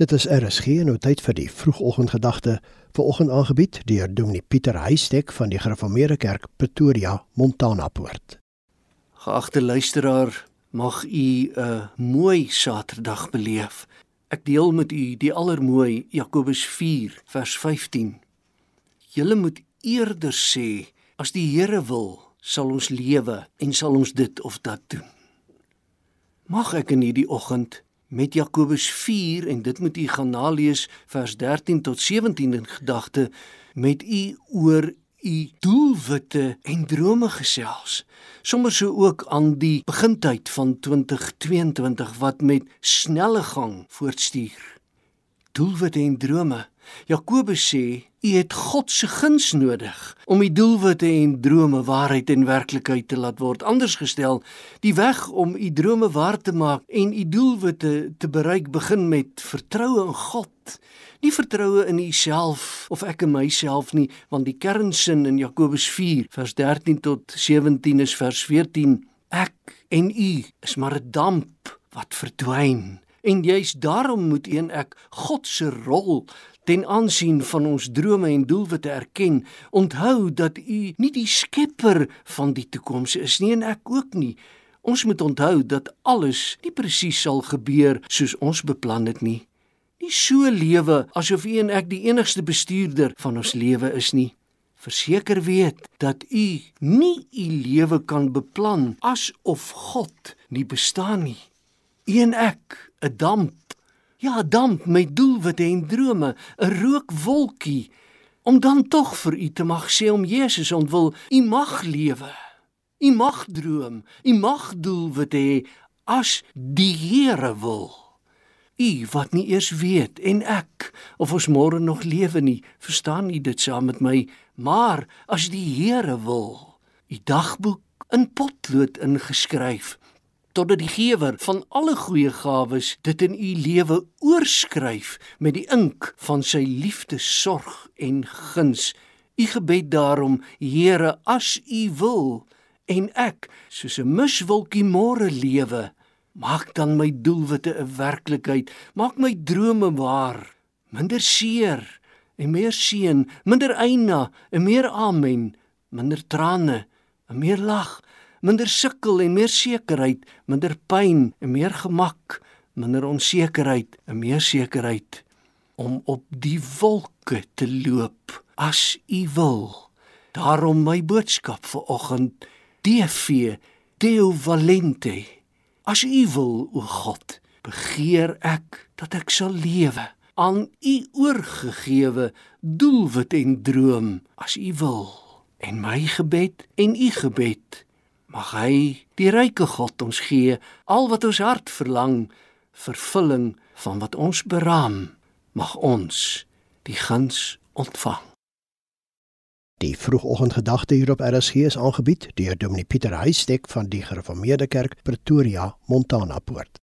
Dit is RSG en nou tyd vir die vroegoggendgedagte vanoggend aangebied deur Dominee Pieter Heistek van die Gereformeerde Kerk Pretoria, Montana Poort. Geagte luisteraar, mag u 'n mooi Saterdag beleef. Ek deel met u die allermooi Jakobus 4 vers 15. Julle moet eerder sê as die Here wil, sal ons lewe en sal ons dit of dat doen. Mag ek in hierdie oggend met Jakobus 4 en dit moet u gaan nalees vers 13 tot 17 in gedagte met u oor u doelwitte en drome gesels. Sommers so ook aan die begintyd van 2022 wat met snelle gang voortstuur. Doelwitte en drome. Jakobus sê U het God se guns nodig om u doelwitte en drome waarheid en werklikheid te laat word. Anders gestel, die weg om u drome waar te maak en u doelwitte te bereik begin met vertroue in God. Nie vertroue in uself of ek in myself nie, want die kernsin in Jakobus 4 vers 13 tot 17 is vers 14. Ek en u is maar 'n damp wat verdwyn. En juis daarom moet een ek God se rol ten aansien van ons drome en doelwitte erken, onthou dat U nie die skepper van die toekoms is nie en ek ook nie. Ons moet onthou dat alles nie presies sal gebeur soos ons beplan het nie. Nie so lewe asof U en ek die enigste bestuurder van ons lewe is nie. Verseker weet dat U nie U lewe kan beplan asof God nie bestaan nie. U en ek, 'n damp Ja, damp met doelwitte en drome, 'n rookwolkie om dan tog vir u te mag sê om Jesus ontwil, u mag lewe. U mag droom, u mag doelwitte hê as die Here wil. U wat nie eers weet en ek of ons môre nog lewe nie, verstaan u dit saam met my, maar as die Here wil, u dagboek in potlood ingeskryf totdat die gewer van alle goeie gawes dit in u lewe oorskryf met die ink van sy liefde, sorg en guns. U gebed daarom, Here, as u wil en ek soos 'n miswolkie môre lewe, maak dan my doelwitte 'n werklikheid, maak my drome waar. Minder seer en meer seën, minder eina en meer amen, minder trane en meer lag minder sukkel en meer sekerheid, minder pyn en meer gemak, minder onsekerheid en meer sekerheid om op die wolke te loop as u wil. Daarom my boodskap vir oggend, DV Deo Valente. As u wil, o God, begeer ek dat ek sal lewe aan u oorgegewe doelwit en droom as u wil. En my gebed en u gebed Mag hy, die ryke God ons gee al wat ons hart verlang, vervulling van wat ons beraam, mag ons die guns ontvang. Die vroegoggendgedagte hier op RSG is aangebied deur Dominee Pieter Heistek van die Gereformeerde Kerk Pretoria, Montana Poort.